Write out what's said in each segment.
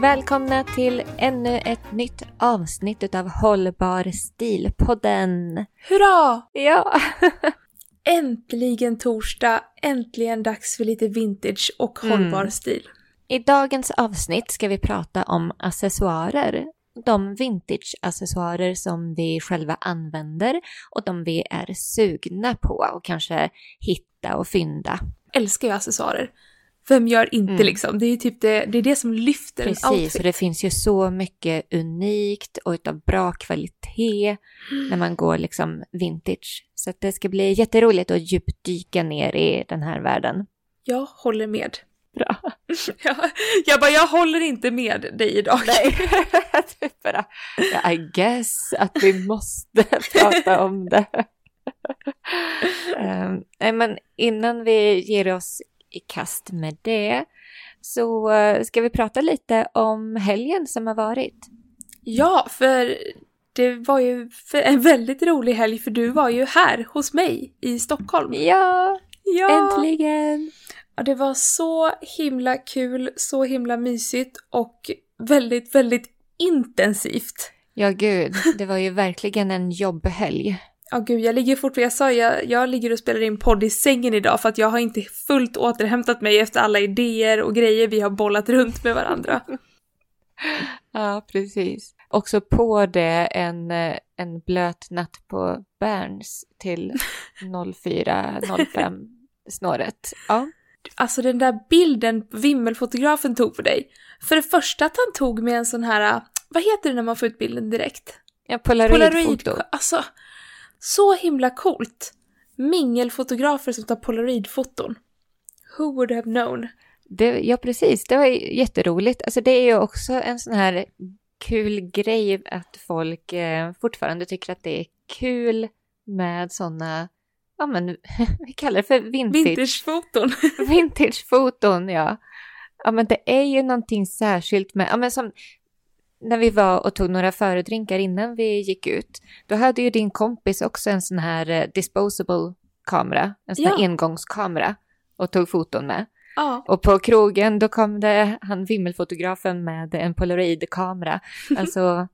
Välkomna till ännu ett nytt avsnitt av Hållbar stil-podden. Hurra! Ja! Äntligen torsdag, äntligen dags för lite vintage och hållbar Mm. stil. I dagens avsnitt ska vi prata om accessoarer. De vintage-accessoarer som vi själva använder och de vi är sugna på och kanske hitta och fynda. Älskar ju accessoarer. Vem gör inte Mm. liksom? Det är typ det, det, är det som lyfter en Precis, och outfit. det finns ju så mycket unikt och utav bra kvalitet när man går liksom vintage. Så det ska bli jätteroligt att djupdyka ner i den här världen. Jag håller med. Bra. Jag, jag bara, jag håller inte med dig idag. Nej, du bara, I guess att vi måste prata om det. Ehm, nej, men innan vi ger oss i kast med det så eh, ska vi prata lite om helgen som har varit. Ja, för det var ju en väldigt rolig helg för du var ju här hos mig i Stockholm. Ja, Ja! äntligen! Ja, det var så himla kul, så himla mysigt och väldigt, väldigt intensivt. Ja, gud, det var ju verkligen en jobbhelg. Ja gud, jag ligger fortfarande, jag sa jag, jag ligger och spelar in podd i sängen idag för att jag har inte fullt återhämtat mig efter alla idéer och grejer vi har bollat runt med varandra. Ja, precis. Också på det en, eh, en blöt natt på Berns till 04.05 snåret. Ja. Alltså den där bilden vimmelfotografen tog på dig. För det första att han tog med en sån här, vad heter det när man får ut bilden direkt? ja, polaroidfoto. Alltså, så himla coolt. Mingelfotografer som tar polaroidfoton. Who would have known? Det, ja, precis. Det var jätteroligt. Alltså det är ju också en sån här kul grej att folk eh, fortfarande tycker att det är kul med såna, ja men vi kallar det för vintage. Vintagefoton. Vintagefoton, ja. Ja, men det är ju någonting särskilt med, ja men som när vi var och tog några föredrinkar innan vi gick ut, då hade ju din kompis också en sån här eh, disposable kamera, en sån här Ja. engångskamera och tog foton med. Ja. Och på krogen då kom det han vimmelfotografen med en polaroidkamera. Alltså,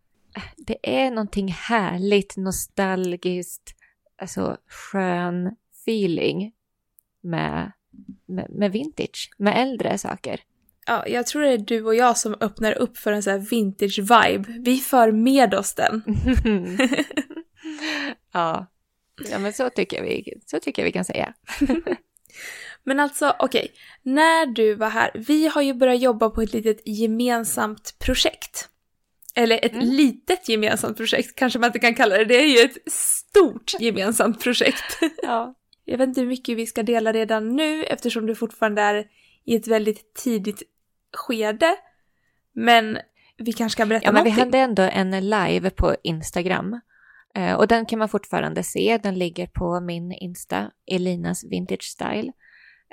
det är någonting härligt, nostalgiskt, alltså skön feeling med, med, med vintage, med äldre saker. Ja, jag tror det är du och jag som öppnar upp för en sån här vintage-vibe. Vi för med oss den. ja. ja, men så tycker, vi, så tycker jag vi kan säga. Men alltså, okej. När du var här, vi har ju börjat jobba på ett litet gemensamt projekt. Eller ett Mm. litet gemensamt projekt, kanske man inte kan kalla det. Det är ju ett stort gemensamt projekt. Ja. Jag vet inte hur mycket vi ska dela redan nu eftersom det fortfarande är i ett väldigt tidigt skede. Men vi kanske kan berätta Ja, men vi någonting. hade ändå en live på Instagram. Eh, och den kan man fortfarande se. Den ligger på min Insta, Elinas Vintage Style.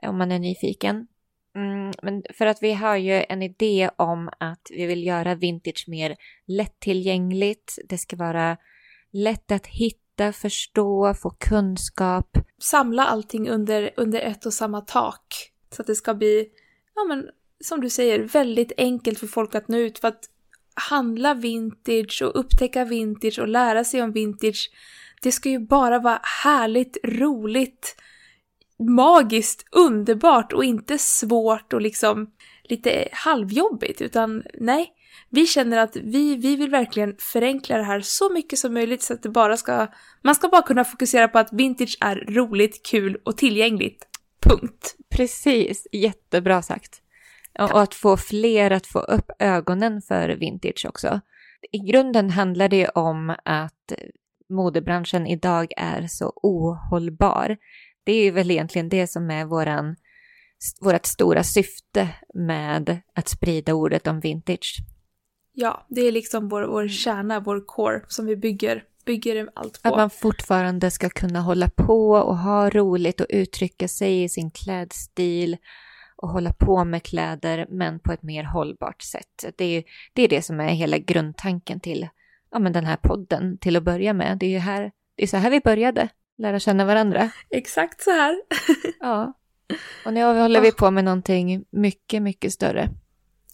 eh, Om man är nyfiken. Mm, men för att vi har ju en idé om att vi vill göra vintage mer lättillgängligt. Det ska vara lätt att hitta, förstå, få kunskap. Samla allting under, under ett och samma tak. Så att det ska bli, ja men som du säger, väldigt enkelt för folk att nå ut. För att handla vintage och upptäcka vintage och lära sig om vintage. Det ska ju bara vara härligt, roligt, magiskt, underbart och inte svårt och liksom lite halvjobbigt utan nej, vi känner att vi, vi vill verkligen förenkla det här så mycket som möjligt så att det bara ska, man ska bara kunna fokusera på att vintage är roligt, kul och tillgängligt. Punkt. Precis, jättebra sagt. Och att få fler att få upp ögonen för vintage också. I grunden handlar det om att modebranschen idag är så ohållbar. Det är väl egentligen det som är våran, vårt stora syfte med att sprida ordet om vintage. Ja, det är liksom vår, vår kärna, vår core som vi bygger, bygger allt på. Att man fortfarande ska kunna hålla på och ha roligt och uttrycka sig i sin klädstil och hålla på med kläder men på ett mer hållbart sätt. Det är, det är det som är hela grundtanken till ja, men den här podden till att börja med. Det är ju här, det är så här vi började, lära känna varandra. Exakt så här. ja. Och nu håller vi på med någonting mycket, mycket större.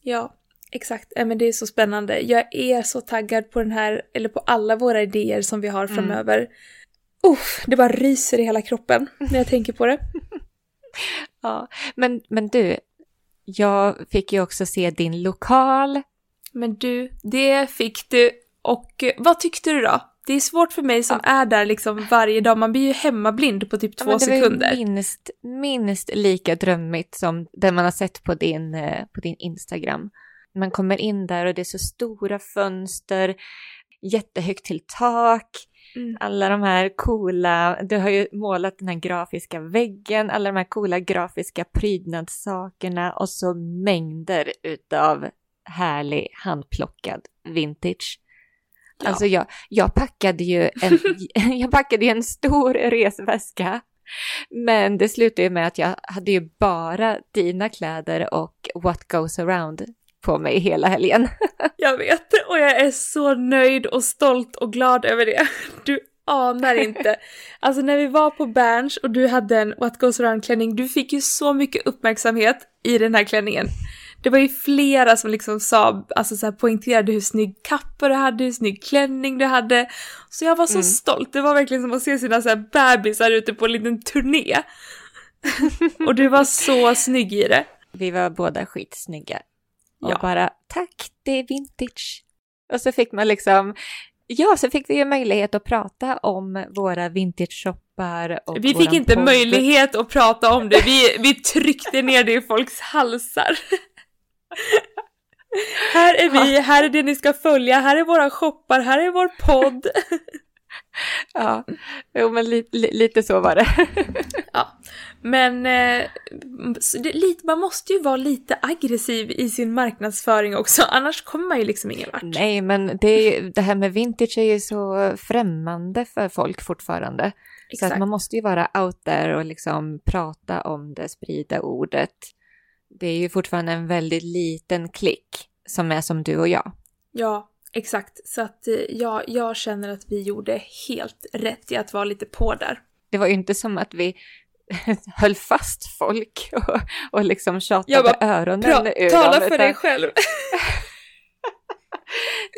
Ja, exakt. men det är så spännande. Jag är så taggad på den här, eller på alla våra idéer som vi har mm. framöver. Mm. Uff, det bara ryser i hela kroppen när jag tänker på det. ja, men, men du, jag fick ju också se din lokal. Men du, det fick du. Och eh, vad tyckte du då? Det är svårt för mig som ja. är där liksom varje dag, man blir ju hemmablind på typ ja, två sekunder. Det var minst, minst lika drömmigt som det man har sett på din, eh, på din Instagram. Man kommer in där och det är så stora fönster, jättehögt till tak, Mm. Alla de här coola, du har ju målat den här grafiska väggen, alla de här coola grafiska prydnadssakerna och så mängder utav härlig handplockad vintage. Ja. Alltså jag, jag packade ju en, jag packade en stor resväska. Men det slutade ju med att jag hade ju bara dina kläder och what goes around på mig hela helgen. jag vet och jag är så nöjd och stolt och glad över det. Du anar inte. Alltså när vi var på Berns och du hade en What Goes Around klänning, du fick ju så mycket uppmärksamhet i den här klänningen. Det var ju flera som liksom sa, alltså så här poängterade hur snygg kappa du hade, hur snygg klänning du hade. Så jag var så mm. stolt, det var verkligen som att se sina så här bebisar ute på en liten turné. och du var så snygg i det. Vi var båda skitsnygga. Och ja. bara tack, det är vintage. Och så fick man liksom, ja, så fick vi ju möjlighet att prata om våra vintage-shoppar. Vi fick inte podd. möjlighet att prata om det, vi, vi tryckte ner det i folks halsar. här är vi, här är det ni ska följa, här är våra shoppar, här är vår podd. ja, jo men li, li, lite så var det. ja, men eh, man måste ju vara lite aggressiv i sin marknadsföring också, annars kommer man ju liksom ingen vart. Nej, men det, det här med vintage är ju så främmande för folk fortfarande. Exakt. Så att man måste ju vara out there och liksom prata om det, sprida ordet. Det är ju fortfarande en väldigt liten klick som är som du och jag. Ja, exakt. Så att eh, ja, jag känner att vi gjorde helt rätt i att vara lite på där. Det var ju inte som att vi höll fast folk och, och liksom tjatade bara, öronen ur Tala dem, för dig själv.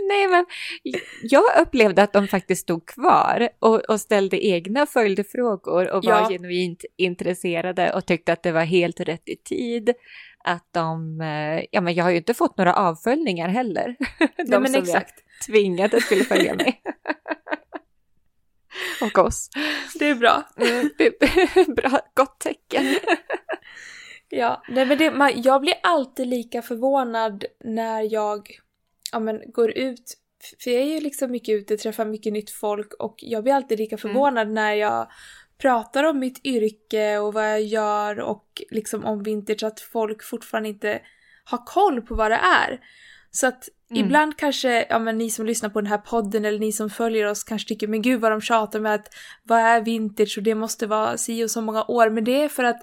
Nej, men jag upplevde att de faktiskt stod kvar och, och ställde egna följdfrågor och var ja. genuint intresserade och tyckte att det var helt rätt i tid. Att de, eh, ja men jag har ju inte fått några avföljningar heller. de Nej, men som exakt. jag tvingade skulle följa mig. och oss. Det är bra. Mm, det är bra, gott tecken. ja, nej men det, man, jag blir alltid lika förvånad när jag ja, men, går ut. För jag är ju liksom mycket ute, träffar mycket nytt folk och jag blir alltid lika mm. förvånad mm. när jag pratar om mitt yrke och vad jag gör och liksom om vintage att folk fortfarande inte har koll på vad det är. Så att Mm. Ibland kanske, ja men ni som lyssnar på den här podden eller ni som följer oss kanske tycker men gud vad de tjatar med att vad är vintage och det måste vara si och så många år. Men det är för att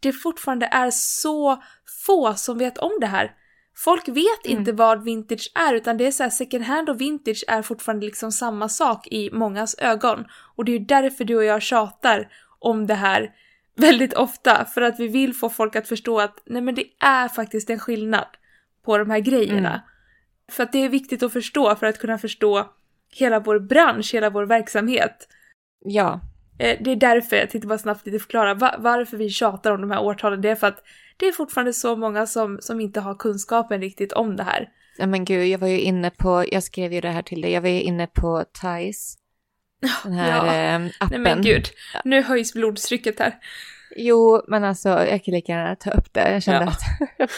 det fortfarande är så få som vet om det här. Folk vet Mm. inte vad vintage är utan det är så här second hand och vintage är fortfarande liksom samma sak i mångas ögon. Och det är ju därför du och jag tjatar om det här väldigt ofta för att vi vill få folk att förstå att nej men det är faktiskt en skillnad på de här grejerna. Mm. För att det är viktigt att förstå för att kunna förstå hela vår bransch, hela vår verksamhet. Ja, Eh, Det är därför jag tänkte bara snabbt lite förklara va- varför vi tjatar om de här årtalen. Det är för att det är fortfarande så många som, som inte har kunskapen riktigt om det här. Ja, men gud, jag var ju inne på, jag skrev ju det här till dig, jag var ju inne på Thais, den här Ja. eh, appen. Nej men gud, nu höjs blodtrycket här. Jo, men alltså jag kan lika gärna ta upp det. Jag kände Ja. att...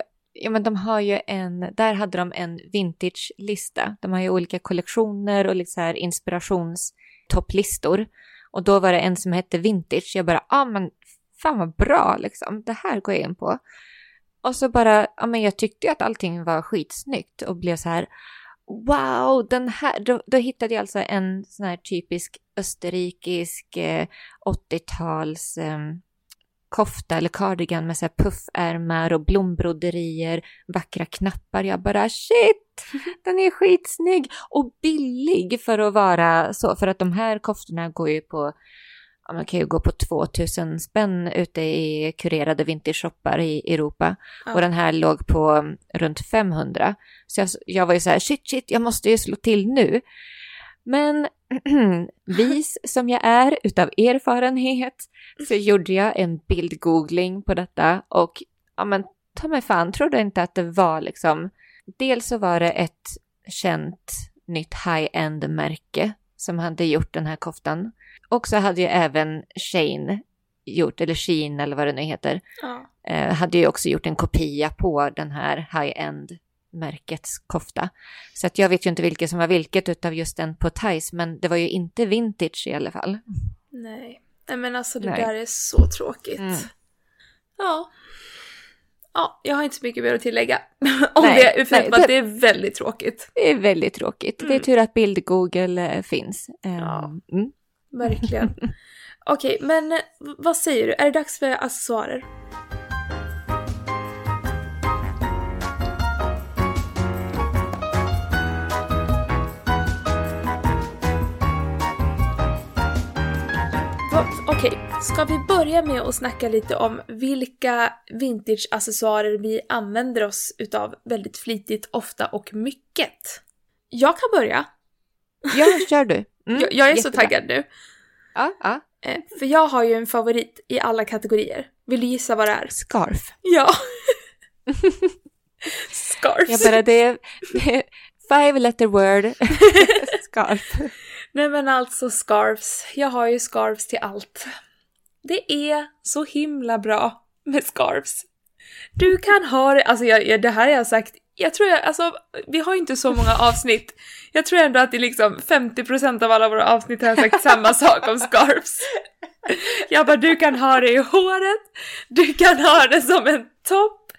Ja, men de har ju en, där hade de en vintage-lista. De har ju olika kollektioner och liksom här inspirationstopplistor. Och då var det en som hette vintage. Jag bara, ja ah, men fan vad bra liksom. Det här går jag in på. Och så bara, ja men jag tyckte ju att allting var skitsnyggt och blev så här, wow, den här, då, då hittade jag alltså en sån här typisk österrikisk eh, 80-tals eh, kofta eller cardigan med så här puffärmar och blombroderier, vackra knappar. Jag bara shit, den är skitsnygg och billig för att vara så. För att de här koftorna går ju på, ja, man kan ju gå på 2000 spänn ute i kurerade vintershoppar i Europa. Ja. Och den här låg på runt 500. Så jag, jag var ju så här, shit, shit, jag måste ju slå till nu. Men vis som jag är utav erfarenhet så gjorde jag en bildgoogling på detta och ja men ta mig fan, trodde inte att det var liksom, dels så var det ett känt nytt high-end märke som hade gjort den här koftan. Och så hade ju även Shane gjort, eller Sheen eller vad det nu heter, Ja. eh, hade ju också gjort en kopia på den här high-end märkets kofta. Så att jag vet ju inte vilket som var vilket utav just den på Thais, men det var ju inte vintage i alla fall. Nej. Nej men alltså det Nej. där är så tråkigt. Mm. Ja. Ja, jag har inte så mycket mer att tillägga om Nej, det, förutom att det är väldigt tråkigt. Det är väldigt tråkigt. Det är Mm. tur att bild-Google eh, finns. Ehm, Ja. mm. Verkligen. Okej, men eh, vad säger du? Är det dags för accessoarer? Ska vi börja med att snacka lite om vilka vintage-accessoarer vi använder oss utav väldigt flitigt, ofta och mycket? Jag kan börja. Ja, kör du. Mm, Jag, jag är så jättebra. taggad nu. Ja, ja. Eh, För jag har ju en favorit i alla kategorier. Vill du gissa vad det är? Scarf. Ja! Scarfs. Jag bara, det är, five letter word. Scarf. Nej men alltså scarfs. Jag har ju scarfs till allt. Det är så himla bra med scarfs. Du kan ha det, alltså jag, jag, det här har jag sagt, jag tror jag, alltså vi har ju inte så många avsnitt. Jag tror ändå att det är liksom 50% av alla våra avsnitt har jag sagt samma sak om scarfs. Jag bara, du kan ha det i håret, du kan ha det som en topp,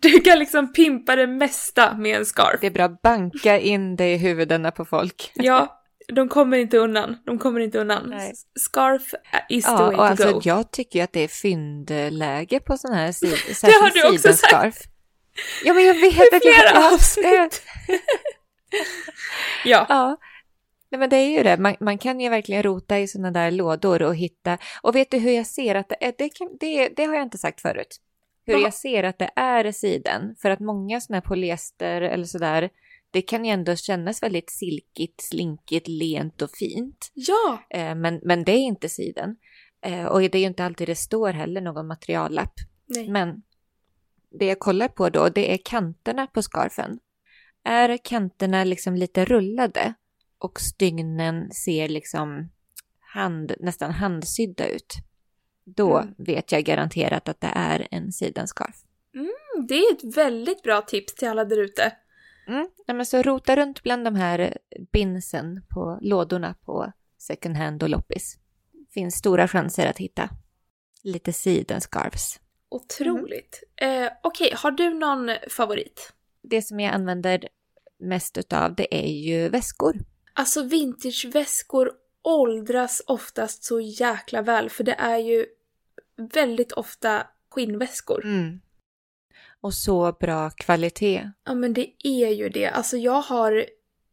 du kan liksom pimpa det mesta med en scarf. Det är bra, banka in det i huvudena på folk. Ja, de kommer inte undan. De kommer inte undan. Nej. Scarf is the Ja, way och to alltså go. jag tycker att det är fyndläge på sån här sid, Det har du också sagt. Ja, men jag vet att jag, avsnitt. Ja, Ja. Nej, men det är ju det. Man, man kan ju verkligen rota i sådana där lådor och hitta. Och vet du hur jag ser att det är? Det, kan, det, det har jag inte sagt förut. Hur Jaha. jag ser att det är siden. För att många sådana här polyester eller sådär, det kan ju ändå kännas väldigt silkigt, slinkigt, lent och fint. ja, Eh, men, men det är inte siden. Eh, och det är ju inte alltid det står heller någon materiallapp. nej. Men det jag kollar på då, det är kanterna på scarfen. Är kanterna liksom lite rullade och stygnen ser liksom hand, nästan handsydda ut, då Mm. vet jag garanterat att det är en sidenscarf. Det är ett väldigt bra tips till alla där ute. Mm. Nej, men så rota runt bland de här binsen på lådorna på second hand och loppis. Finns stora chanser att hitta lite sidenscarves. Otroligt. Eh, Okej, har du någon favorit? Det som jag använder mest utav det är ju väskor. Alltså vintageväskor åldras oftast så jäkla väl för det är ju väldigt ofta skinnväskor. Mm. Och så bra kvalitet. Ja men det är ju det. Alltså jag har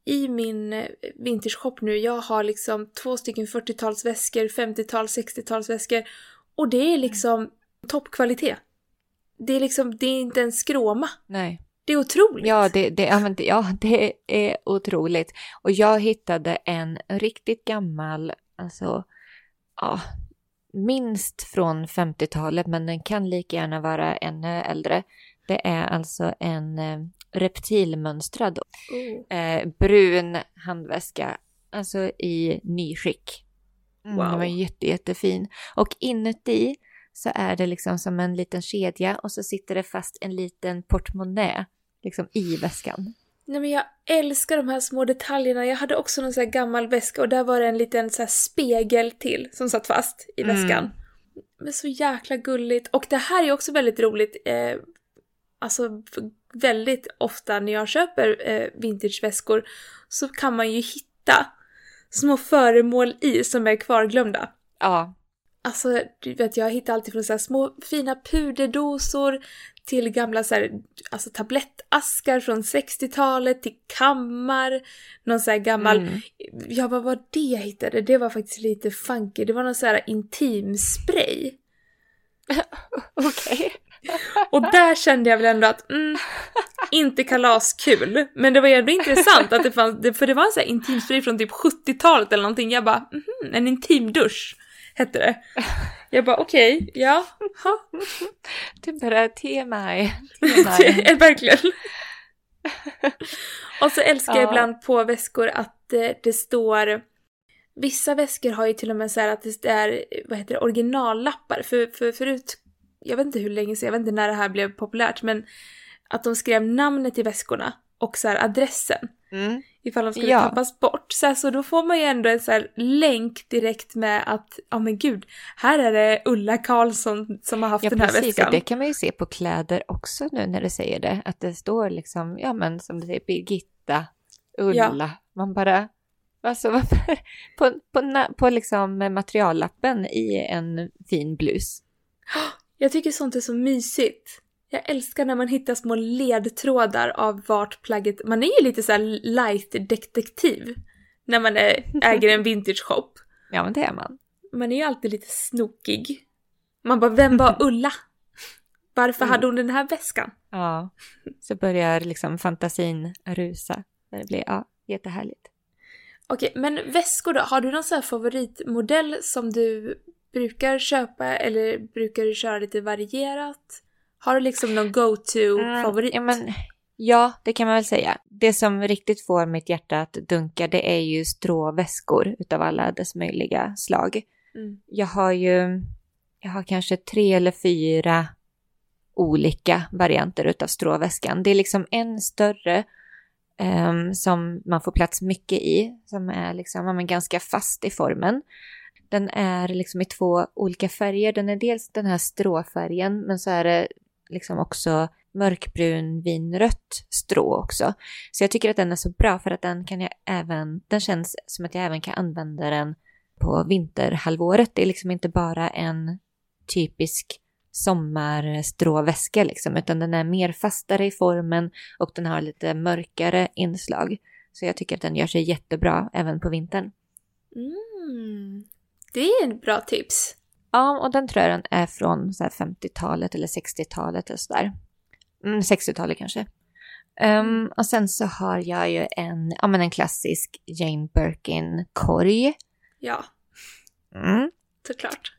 i min eh, vintershop nu, jag har liksom två stycken 40-talsväskor, 50-tals, 60-talsväskor och det är liksom toppkvalitet. Det är liksom, det är inte en skråma. Nej. Det är otroligt. Ja det, det, ja, men det, ja, det är otroligt. Och jag hittade en riktigt gammal, alltså, ja, minst från 50-talet, men den kan lika gärna vara ännu äldre. Det är alltså en eh, reptilmönstrad eh, brun handväska, alltså i nyskick. Mm, Wow. Den var jätte, jättefin. Och inuti så är det liksom som en liten kedja och så sitter det fast en liten portmonnä liksom i väskan. Nej men jag älskar de här små detaljerna. Jag hade också någon sån här gammal väska och där var det en liten så spegel till som satt fast i Mm. väskan. Men så jäkla gulligt. Och det här är också väldigt roligt. Eh, alltså väldigt ofta när jag köper eh, vintageväskor så kan man ju hitta små föremål i som är kvarglömda. Ja, Alltså, du vet, jag hittar alltid från så här små fina puderdosor till gamla så här, alltså tablettaskar från 60-talet, till kammar, någon så här gammal... Mm. Ja, vad var det jag hittade? Det var faktiskt lite funky. Det var någon så här intimspray. okej. Och där kände jag väl ändå att, mm, inte kalaskul. Men det var ändå intressant att det fanns, för det var en sån här intimspray från typ 70-talet eller någonting. Jag bara, mhm, en intimdusch hette det. Jag bara, okej, ja, ha. Du bara TMI. TMI. verkligen. Och så älskar jag Ja. ibland på väskor att eh, det står Vissa väskor har ju till och med så här att det är, vad heter det, originallappar. För, för förut, jag vet inte hur länge sedan, jag vet inte när det här blev populärt, men att de skrev namnet i väskorna och så här adressen Mm. ifall de skulle Ja. tappas bort. Så, här, så då får man ju ändå en så här länk direkt med att, ja men gud, här är det Ulla Karlsson som har haft Ja, den här precis. väskan. Och det kan man ju se på kläder också nu när du säger det. Att det står liksom, ja men som du säger, Birgitta, Ulla. Man bara, alltså varför? På, på, på liksom materiallappen i en fin blus. Jag tycker sånt är så mysigt. Jag älskar när man hittar små ledtrådar av vart plagget... Man är ju lite så här light-detektiv när man är, äger en vintage shop. Ja men det är man. Man är ju alltid lite snokig. Man bara, vem var Ulla? Varför Mm. hade hon den här väskan? Ja. Så börjar liksom fantasin rusa. Det blir, ja, jättehärligt. Okej, men väskor då? Har du någon sån här favoritmodell som du brukar köpa eller brukar du köra lite varierat? Har du liksom någon go-to-favorit? Mm, ja, ja, det kan man väl säga. Det som riktigt får mitt hjärta att dunka det är ju stråväskor utav alla dess möjliga slag. Mm. Jag har ju, jag har kanske tre eller fyra olika varianter utav stråväskan. Det är liksom en större ehm, som man får plats mycket i, som är liksom ja, ganska fast i formen. Den är liksom i två olika färger. Den är dels den här stråfärgen, men så är det liksom också mörkbrun vinrött strå också. Så jag tycker att den är så bra för att den kan jag även, den känns som att jag även kan använda den på vinterhalvåret. Det är liksom inte bara en typisk sommarstråväska liksom, utan den är mer fastare i formen och den har lite mörkare inslag. Så jag tycker att den gör sig jättebra även på vintern. Mm. Det är ett bra tips. Ja, och den tror jag den är från så här 50-talet eller 60-talet eller sådär. Mm, 60-talet kanske. Um, och sen så har jag ju en, ja men en klassisk Jane Birkin-korg. Ja, Mm. såklart.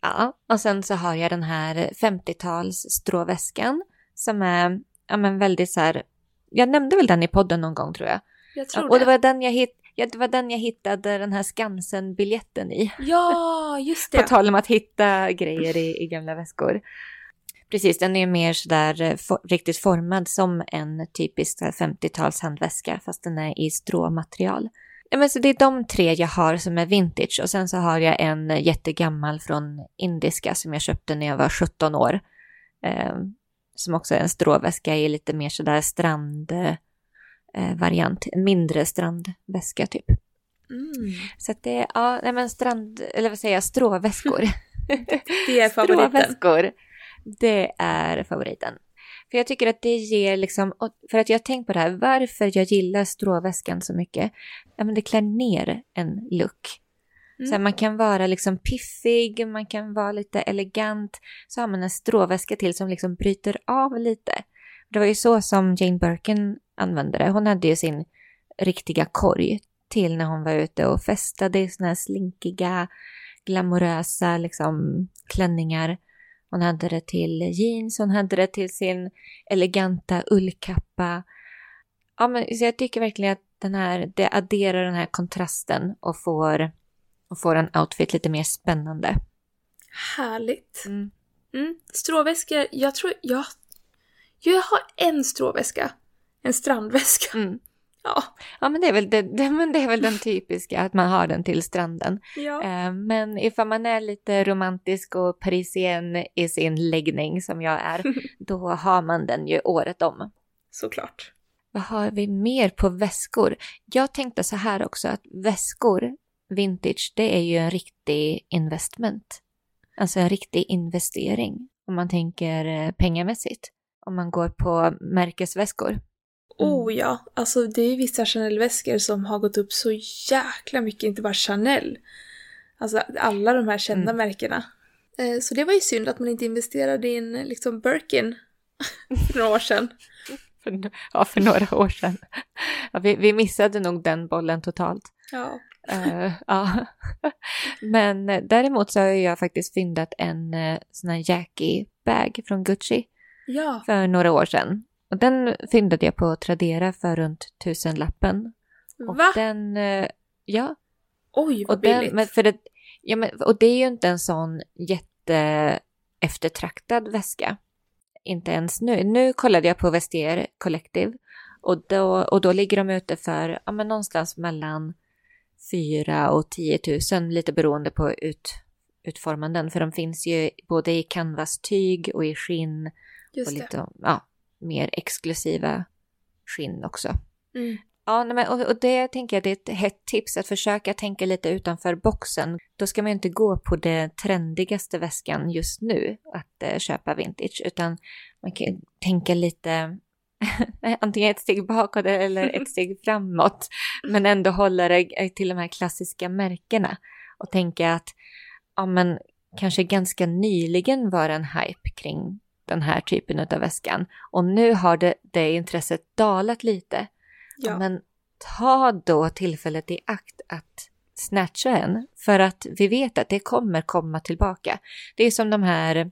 Ja, och sen så har jag den här 50-tals stråväskan som är, ja men väldigt så här, jag nämnde väl den i podden någon gång tror jag. Jag tror och det det. var den jag, hit, ja, det var den jag hittade den här Skansen-biljetten i. Ja, just På det. tal om att hitta grejer i, i gamla väskor. Precis, den är mer sådär eh, for, riktigt formad som en typisk så här 50-tals handväska fast den är i stråmaterial. Ja, men så det är de tre jag har som är vintage och sen så har jag en jättegammal från indiska som jag köpte när jag var 17 år. Eh, som också är en stråväska i lite mer sådär strand eh, variant, en mindre strandväska typ. Mm. Så att det är, ja, nej men strand, eller vad säger jag, stråväskor. Det är favoriten. Stråväskor. Det är favoriten. För jag tycker att det ger liksom, för att jag har tänkt på det här, varför jag gillar stråväskan så mycket. Ja men det klär ner en look. Mm. Så man kan vara liksom piffig, man kan vara lite elegant. Så har man en stråväska till som liksom bryter av lite. Det var ju så som Jane Birkin använde det. Hon hade ju sin riktiga korg till när hon var ute och festade i såna här slinkiga, glamorösa liksom, klänningar. Hon hade det till jeans, hon hade det till sin eleganta ullkappa. Ja, men, så jag tycker verkligen att den här, det adderar den här kontrasten och får, och får en outfit lite mer spännande. Härligt. Mm. Mm. Stråväskor, jag tror jag... Jag har en stråväska. En strandväska. Mm. Ja. ja, men det är väl, det, det, men det är väl den typiska, att man har den till stranden. Ja. Eh, men ifall man är lite romantisk och parisien i sin läggning som jag är, då har man den ju året om. Såklart. Vad har vi mer på väskor? Jag tänkte så här också att väskor, vintage, det är ju en riktig investment. Alltså en riktig investering om man tänker eh, pengamässigt. Om man går på märkesväskor. Mm. Oh ja, alltså det är vissa Chanel-väskor som har gått upp så jäkla mycket, inte bara Chanel. Alltså alla de här kända mm. märkena. Eh, så det var ju synd att man inte investerade i en liksom Birkin för några år sedan. ja, för några år sedan. Ja, vi, vi missade nog den bollen totalt. Ja. Uh, ja. Men däremot så har jag faktiskt fyndat en uh, sån här Jackie-bag från Gucci. Ja. För några år sedan. Och den fyndade jag på Tradera för runt tusenlappen. Och Va? Den, eh, ja. Oj, vad och billigt. Den, men för det, ja, men, och det är ju inte en sån jätte eftertraktad väska. Inte ens nu. Nu kollade jag på Vestier Collective och då, och då ligger de ute för ja, men någonstans mellan 4 och 10 000 lite beroende på ut, utformanden. För de finns ju både i canvas-tyg och i skinn. Just och lite, det. Ja, mer exklusiva skinn också. Mm. Ja, men, och, och, det tänker jag det är ett hett tips att försöka tänka lite utanför boxen. Då ska man ju inte gå på det trendigaste väskan just nu att eh, köpa vintage, utan man kan tänka lite antingen ett steg bakåt eller ett steg framåt, men ändå hålla det till de här klassiska märkena och tänka att ja, men kanske ganska nyligen var en hype kring den här typen av väskan. Och nu har det, det intresset dalat lite. Ja. Men ta då tillfället i akt att snatcha en, för att vi vet att det kommer komma tillbaka. Det är som de här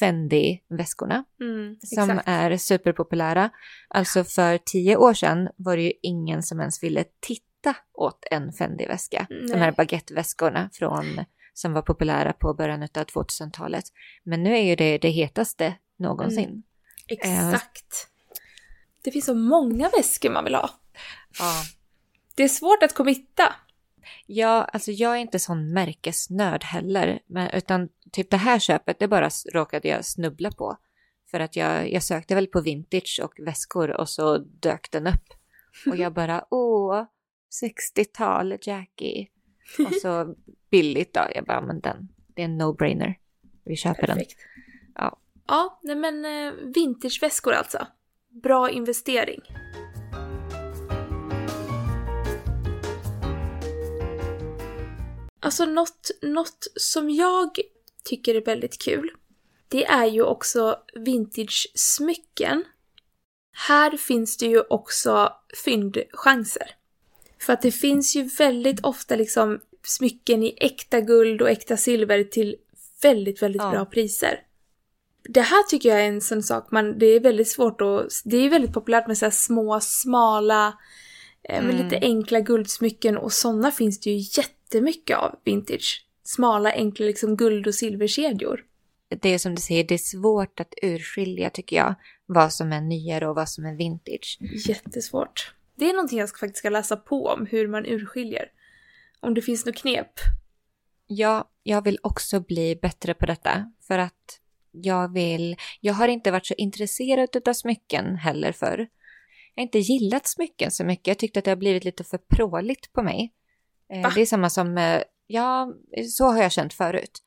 Fendi-väskorna mm, som är superpopulära. Alltså för tio år sedan var det ju ingen som ens ville titta åt en Fendi-väska. De här baguetteväskorna från som var populära på början av 2000-talet. Men nu är ju det det hetaste någonsin. Mm. Exakt. Det finns så många väskor man vill ha. Ja. Det är svårt att committa. Ja, alltså jag är inte sån märkesnörd heller, men, utan typ det här köpet, det bara råkade jag snubbla på. För att jag, jag sökte väl på vintage och väskor och så dök den upp. Och jag bara, åh, 60-tal Jackie. Och så billigt då, jag bara, men den, det är en no-brainer. Vi köper Perfekt. den. Ja. Ja, nej men eh, vintageväskor alltså. Bra investering. Alltså något, något som jag tycker är väldigt kul, det är ju också vintage-smycken. Här finns det ju också fyndchanser. För att det finns ju väldigt ofta liksom smycken i äkta guld och äkta silver till väldigt, väldigt ja. bra priser. Det här tycker jag är en sån sak man, det är väldigt svårt att, det är väldigt populärt med så små, smala, mm. med lite enkla guldsmycken och sådana finns det ju jättemycket av vintage. Smala, enkla liksom guld och silverkedjor. Det är som du säger, det är svårt att urskilja tycker jag, vad som är nyare och vad som är vintage. Jättesvårt. Det är någonting jag faktiskt ska läsa på om, hur man urskiljer. Om det finns något knep. Ja, jag vill också bli bättre på detta. För att jag vill, jag har inte varit så intresserad av smycken heller förr. Jag har inte gillat smycken så mycket. Jag tyckte att det har blivit lite för pråligt på mig. Eh, Va? Det är samma som, ja, så har jag känt förut.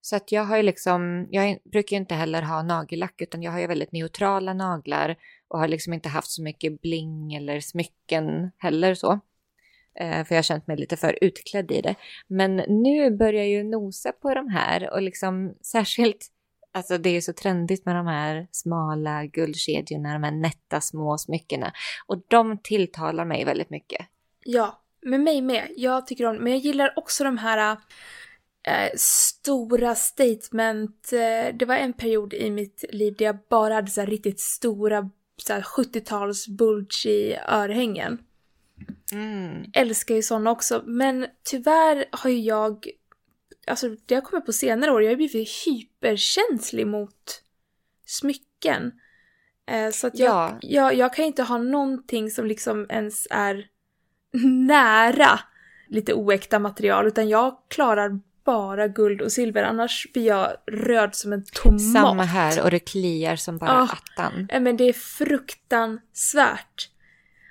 Så att jag har ju liksom, jag brukar ju inte heller ha nagellack utan jag har ju väldigt neutrala naglar och har liksom inte haft så mycket bling eller smycken heller så. Eh, för jag har känt mig lite för utklädd i det. Men nu börjar jag ju nosa på de här och liksom särskilt, alltså det är så trendigt med de här smala guldkedjorna, de här nätta små smyckena. Och de tilltalar mig väldigt mycket. Ja, med mig med. Jag tycker om Men jag gillar också de här äh, stora statement. Äh, det var en period i mitt liv där jag bara hade så riktigt stora 70-tals bulgy örhängen. Mm. Älskar ju sådana också. Men tyvärr har ju jag, alltså det har kommit på senare år, jag har blivit hyperkänslig mot smycken. Eh, så att jag, ja. jag, jag kan inte ha någonting som liksom ens är nära lite oäkta material utan jag klarar bara guld och silver annars blir jag röd som en tomat. Samma här och det kliar som bara oh, attan. Men det är fruktansvärt.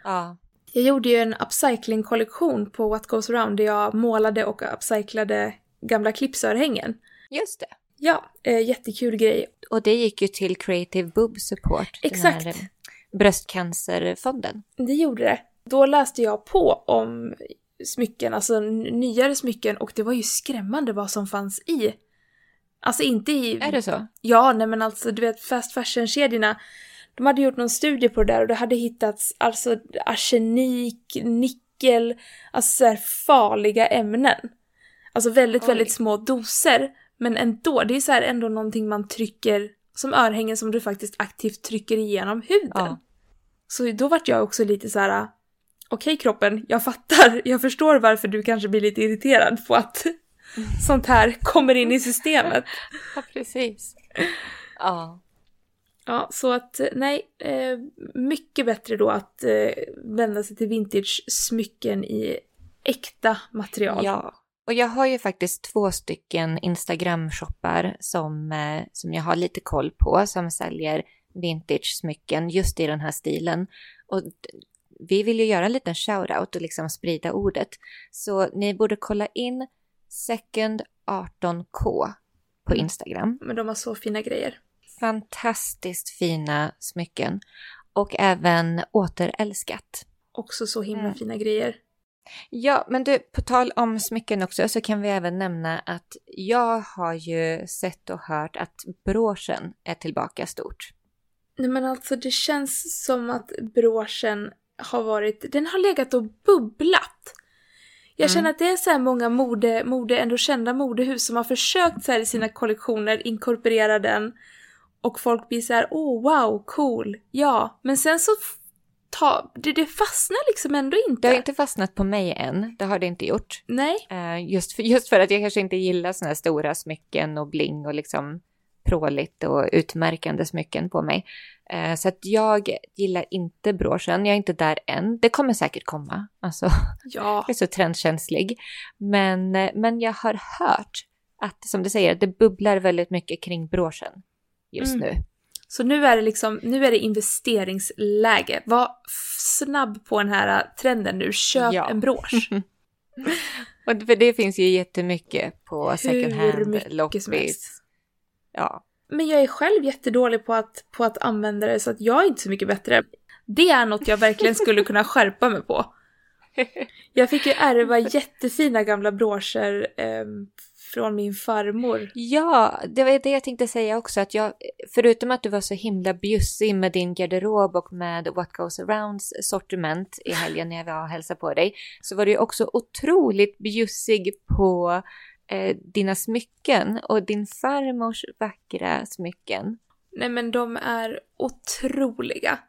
Ja. Jag gjorde ju en upcycling-kollektion på What Goes Around där jag målade och upcyclade gamla klipsörhängen. Just det. Ja, eh, jättekul grej. Och det gick ju till Creative Boob Support. Exakt. Den här bröstcancerfonden. Det gjorde det. Då läste jag på om smycken, alltså nyare smycken och det var ju skrämmande vad som fanns i. Alltså inte i... Är det så? Ja, nej men alltså du vet fast fashion-kedjorna de hade gjort någon studie på det där och det hade hittats alltså arsenik, nickel, alltså så farliga ämnen. Alltså väldigt, Oj. väldigt små doser. Men ändå, det är så här ändå någonting man trycker, som örhängen som du faktiskt aktivt trycker igenom huden. Ja. Så då vart jag också lite så här. okej okay, kroppen, jag fattar, jag förstår varför du kanske blir lite irriterad på att sånt här kommer in i systemet. Ja, precis. Ja. Ja, så att nej, eh, mycket bättre då att eh, vända sig till vintage-smycken i äkta material. Ja, och jag har ju faktiskt två stycken Instagram-shoppar som, eh, som jag har lite koll på som säljer vintage-smycken just i den här stilen. Och vi vill ju göra en liten shout-out och liksom sprida ordet. Så ni borde kolla in Second 18K på mm. Instagram. Men de har så fina grejer fantastiskt fina smycken och även återälskat. Också så himla mm. fina grejer. Ja, men du, på tal om smycken också så kan vi även nämna att jag har ju sett och hört att broschen är tillbaka stort. Nej men alltså det känns som att broschen har varit, den har legat och bubblat. Jag mm. känner att det är så här många mode, mode, ändå kända modehus som har försökt så här i sina kollektioner inkorporera den och folk blir så här, åh oh, wow, cool, ja. Men sen så ta, det, det fastnar liksom ändå inte. Det har inte fastnat på mig än, det har det inte gjort. Nej. Uh, just, för, just för att jag kanske inte gillar sådana här stora smycken och bling och liksom pråligt och utmärkande smycken på mig. Uh, så att jag gillar inte broschen, jag är inte där än. Det kommer säkert komma, alltså. Ja. jag är så trendkänslig. Men, eh, men jag har hört att, som du säger, det bubblar väldigt mycket kring broschen just mm. nu. Så nu är det liksom, nu är det investeringsläge. Var snabb på den här trenden nu, köp ja. en brosch. och för det finns ju jättemycket på second hand, loppis. Ja. Men jag är själv jättedålig på att, på att använda det så att jag är inte så mycket bättre. Det är något jag verkligen skulle kunna skärpa mig på. Jag fick ju ärva jättefina gamla broscher eh, från min farmor. Ja, det var det jag tänkte säga också. Att jag, förutom att du var så himla bjussig med din garderob och med What Goes Arounds sortiment i helgen när jag var och hälsade på dig, så var du också otroligt bjussig på eh, dina smycken och din farmors vackra smycken. Nej men de är otroliga.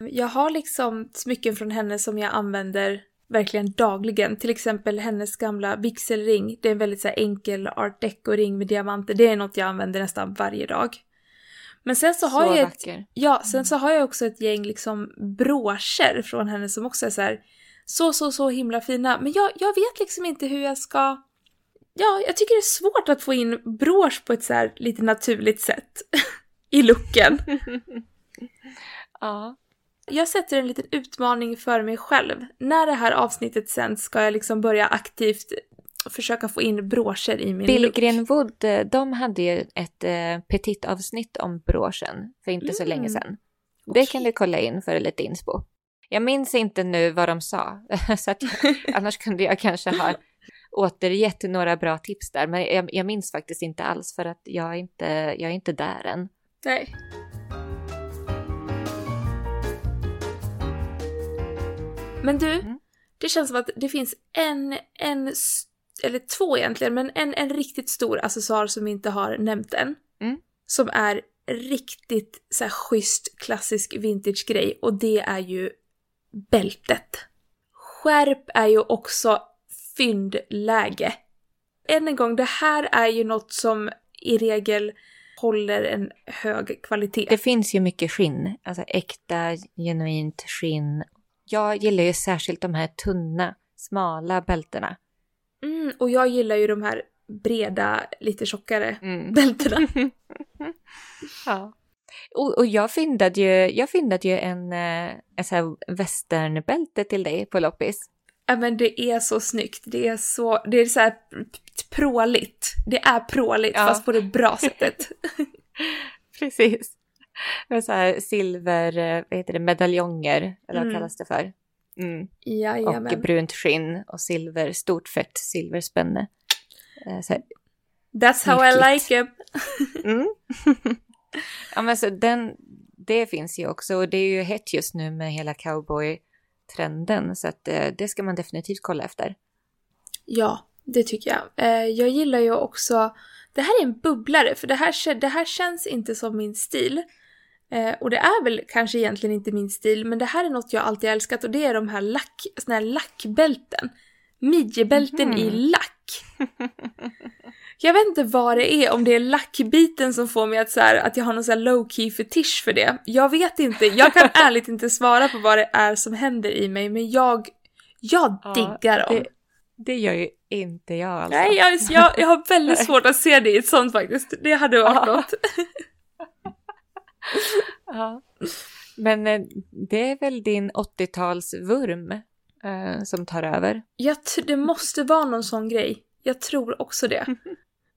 Jag har liksom smycken från henne som jag använder verkligen dagligen. Till exempel hennes gamla vigselring. Det är en väldigt så enkel art deco-ring med diamanter. Det är något jag använder nästan varje dag. Men sen så har så jag ett, ja, sen så har jag också ett gäng liksom broscher från henne som också är så här, så, så, så himla fina. Men jag, jag vet liksom inte hur jag ska... Ja, jag tycker det är svårt att få in brosch på ett så här lite naturligt sätt i looken. ja. Jag sätter en liten utmaning för mig själv. När det här avsnittet sänds ska jag liksom börja aktivt försöka få in broscher i min Billgren. Wood, eh, de hade ju ett eh, petit avsnitt om broschen för inte så länge Mm. sedan. Det kan du kolla in för lite inspo. Jag minns inte nu vad de sa, så att annars kunde jag kanske ha återgett några bra tips där, men jag, jag minns faktiskt inte alls för att jag är inte, jag är inte där än. Nej. Men du, Mm. det känns som att det finns en, en, eller två egentligen, men en, en riktigt stor accessoar som vi inte har nämnt än. Mm. Som är riktigt så här schysst klassisk vintage grej och det är ju bältet. Skärp är ju också fyndläge. Än en gång, det här är ju något som i regel håller en hög kvalitet. Det finns ju mycket skinn, alltså äkta, genuint skinn. Jag gillar ju särskilt de här tunna, smala bältena. Mm, och jag gillar ju de här breda, lite tjockare Mm. bältena. Ja. Och, och jag fyndade ju, jag fyndade ju en, eh, en så här västernbälte till dig på loppis. Ja men det är så snyggt, det är så, det är så här pråligt. Det är pråligt Ja. fast på det bra sättet. Precis. Så här silver, eh, vad heter det, medaljonger, eller vad Mm. kallas det för? Mm. Och Jajamän. brunt skinn och silver, stort fett silverspänne. Eh, här, That's how I Nyttigt. like it. Mm. ja, men så den, det finns ju också och det är ju hett just nu med hela cowboy-trenden så att eh, det ska man definitivt kolla efter. Ja, det tycker jag. Jag gillar ju också, det här är en bubblare för det här, det här känns inte som min stil. Eh, och det är väl kanske egentligen inte min stil, men det här är något jag alltid älskat och det är de här lack, såna här lackbälten. Midjebälten Mhm. i lack. Jag vet inte vad det är, om det är lackbiten som får mig att, så här, att jag har någon så här low key fetisch för det. Jag vet inte, jag kan ärligt inte svara på vad det är som händer i mig, men jag, jag Ja, diggar dem. Det, det gör ju inte jag alltså. Nej, jag, jag, jag har väldigt svårt att se det i ett sånt faktiskt. Det hade varit Ja. något. Ja. Men eh, det är väl din 80-talsvurm eh, som tar över. Jag det måste vara någon sån grej. Jag tror också det.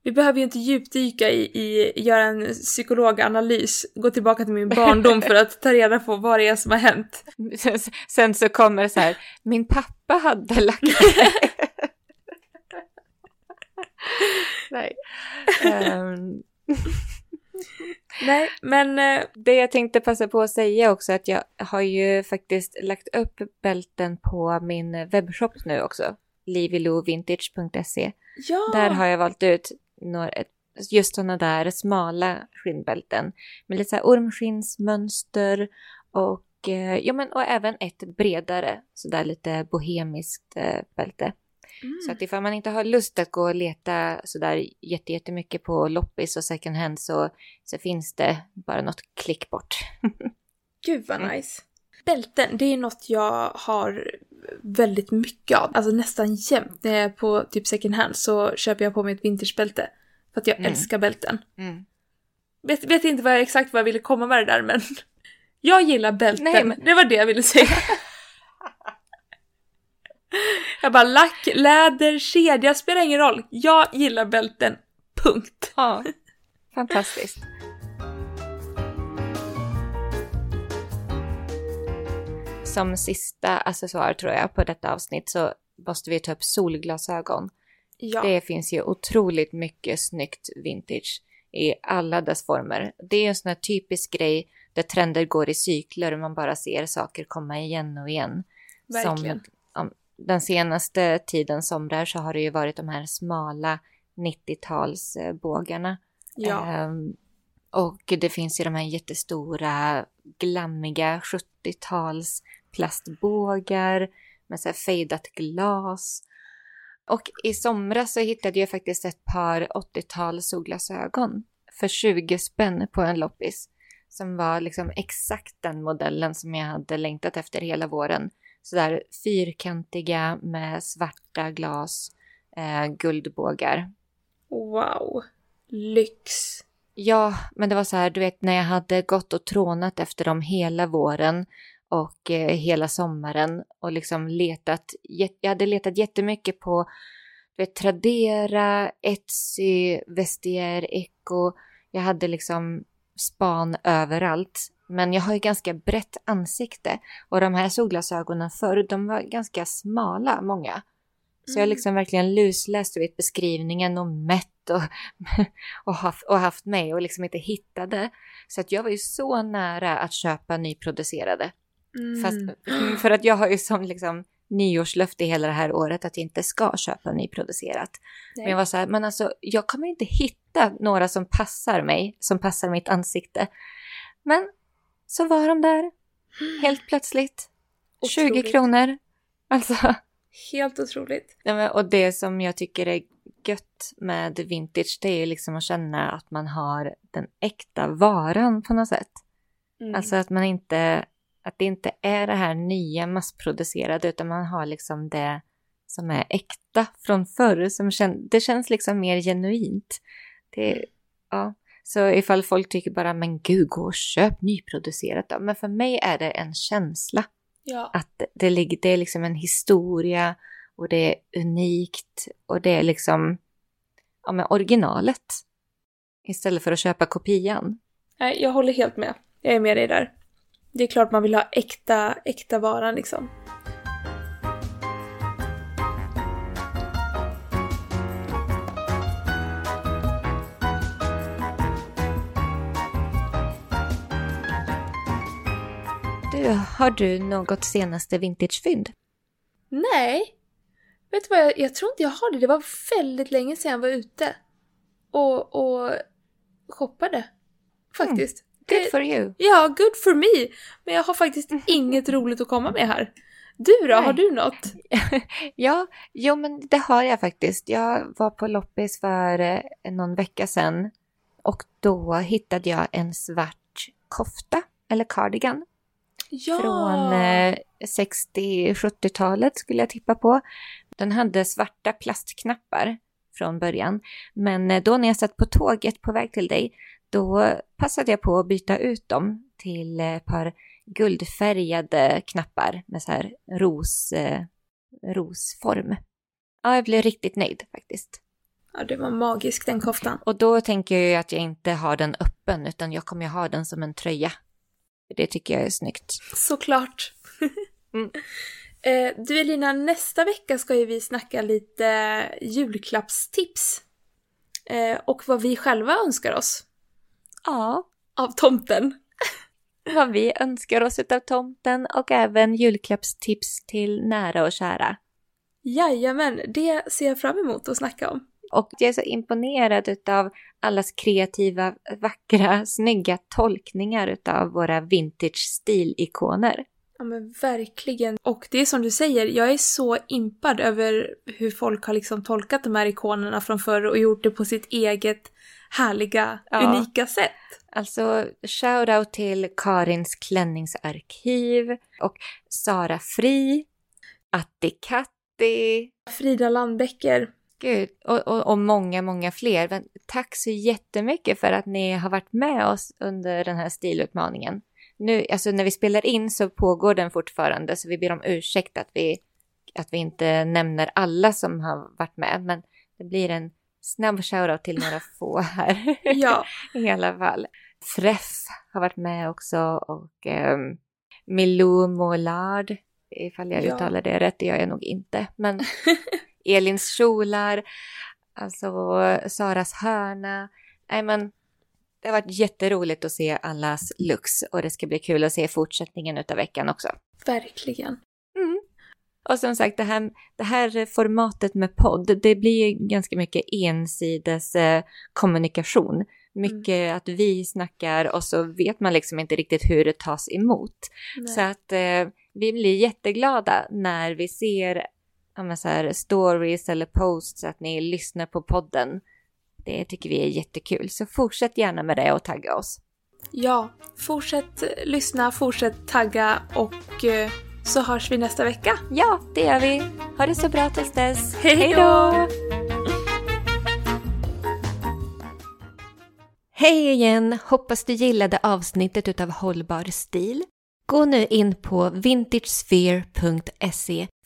Vi behöver ju inte djupdyka i, i göra en psykologanalys, gå tillbaka till min barndom för att ta reda på vad det är som har hänt. Sen, sen så kommer så här, min pappa hade lagt Nej. Ehm, Nej, men eh, det jag tänkte passa på att säga också att jag har ju faktiskt lagt upp bälten på min webbshop nu också. livilovintage.se. ja! Där har jag valt ut några, just sådana där smala skinnbälten med lite så här ormskinnsmönster och, eh, ja, men, och även ett bredare, så där lite bohemiskt eh, bälte. Mm. Så att ifall man inte har lust att gå och leta sådär jätte- jättemycket på loppis och second hand så, så finns det bara något klick bort. Gud vad Mm. nice. Bälten, det är något jag har väldigt mycket av. Alltså nästan jämt när jag är på typ second hand så köper jag på mig ett vintagebälte. För att jag Mm. älskar bälten. Mm. Vet, vet inte vad jag, exakt vad jag ville komma med det där men jag gillar bälten. Nej, men- Det var det jag ville säga. jag bara lack, läder, kedja, spelar ingen roll. Jag gillar bälten. Punkt. Ja, fantastiskt. Som sista accessoar tror jag på detta avsnitt så måste vi ta upp solglasögon. Ja. Det finns ju otroligt mycket snyggt vintage i alla dess former. Det är en sån här typisk grej där trender går i cykler och man bara ser saker komma igen och igen. verkligen. Som, om, den senaste tiden somrar så har det ju varit de här smala 90-talsbågarna. ja. Ehm, och det finns ju de här jättestora glammiga 70-tals plastbågar med så här fejdat glas. Och i somras så hittade jag faktiskt ett par 80-tals solglasögon för 20 spänn på en loppis. Som var liksom exakt den modellen som jag hade längtat efter hela våren. Sådär fyrkantiga med svarta glas, eh, guldbågar. Wow. Lyx. Ja, men det var så här, du vet när jag hade gått och trånat efter dem hela våren och eh, hela sommaren och liksom letat, jag hade letat jättemycket på du vet, Tradera, Etsy, Vestiaire, Echo. Jag hade liksom span överallt. Men jag har ju ganska brett ansikte och de här solglasögonen förr, de var ganska smala, många. Så jag har Mm. liksom verkligen lusläst vet, beskrivningen och mätt och, och, haft, och haft med och liksom inte hittade. Så att jag var ju så nära att köpa nyproducerade. Mm. Fast, för att jag har ju som liksom nyårslöfte hela det här året att jag inte ska köpa nyproducerat. Nej. Men jag var så här, men alltså jag kommer inte hitta några som passar mig, som passar mitt ansikte. Men så var de där, helt plötsligt. 20 Otroligt. kronor. Alltså, Helt otroligt. och det som jag tycker är gött med vintage, det är liksom att känna att man har den äkta varan på något sätt. Mm. Alltså att man inte, att det inte är det här nya massproducerade utan man har liksom det som är äkta från förr. Som kän, det känns liksom mer genuint. Det, ja. Så ifall folk tycker bara men gud gå och köp nyproducerat då. Men för mig är det en känsla ja. att det, ligger, det är liksom en historia och det är unikt och det är liksom ja, men originalet. Istället för att köpa kopian. Nej, jag håller helt med. Jag är med dig där. Det är klart man vill ha äkta, äkta varan liksom. Du, har du något senaste vintagefynd? Nej. Vet du vad, jag, jag tror inte jag har det. Det var väldigt länge sedan jag var ute. Och, och shoppade. Faktiskt. Good Det- for you! Ja, good for me! Men jag har faktiskt inget roligt att komma med här. Du då, Nej. har du något? Ja, jo men det har jag faktiskt. Jag var på loppis för eh, någon vecka sedan och då hittade jag en svart kofta, eller cardigan, Ja! från eh, 60-70-talet skulle jag tippa på. Den hade svarta plastknappar från början, men eh, då när jag satt på tåget på väg till dig, då passade jag på att byta ut dem till eh, ett par guldfärgade knappar med så här ros, eh, rosform. Ja, jag blev riktigt nöjd faktiskt. Ja, det var magisk den koftan. Och då tänker jag ju att jag inte har den öppen, utan jag kommer ju ha den som en tröja. Det tycker jag är snyggt. Såklart. Mm. eh, du Elina, nästa vecka ska ju vi snacka lite julklappstips. Eh, och vad vi själva önskar oss Ja, av tomten. vad vi önskar oss av tomten och även julklappstips till nära och kära. Jajamän, det ser jag fram emot att snacka om. Och jag är så imponerad av allas kreativa, vackra, snygga tolkningar av våra vintage-stilikoner. Ja men verkligen. Och det är som du säger, jag är så impad över hur folk har liksom tolkat de här ikonerna från förr och gjort det på sitt eget härliga, Ja. unika sätt. Alltså, shout-out till Karins klänningsarkiv och Sara Fri, Atti Katti, Frida Landbäcker. Gud, och, och, och många, många fler. Men tack så jättemycket för att ni har varit med oss under den här stilutmaningen. Nu, alltså när vi spelar in så pågår den fortfarande, så vi ber om ursäkt att vi, att vi inte nämner alla som har varit med. Men det blir en snabb shoutout till några få här Ja, i alla fall. Freff har varit med också och um, Milou Mollard, ifall jag Ja. uttalar det rätt, det gör jag nog inte. Men Elins kjolar, alltså Saras hörna. Nej men, det har varit jätteroligt att se allas looks och det ska bli kul att se fortsättningen utav veckan också. verkligen. Mm. Och som sagt, det här, det här formatet med podd, det blir ganska mycket ensides eh, kommunikation. Mycket att vi snackar och så vet man liksom inte riktigt hur det tas emot. Nej. Så att eh, vi blir jätteglada när vi ser ja, så här, stories eller posts att ni lyssnar på podden. Det tycker vi är jättekul. Så fortsätt gärna med det och tagga oss. Ja, fortsätt eh, lyssna, fortsätt tagga och eh, så hörs vi nästa vecka. Ja, det gör vi. Ha det så bra tills dess. Hej då! Hej igen! Hoppas du gillade avsnittet utav Hållbar stil. Gå nu in på vintagesphere.se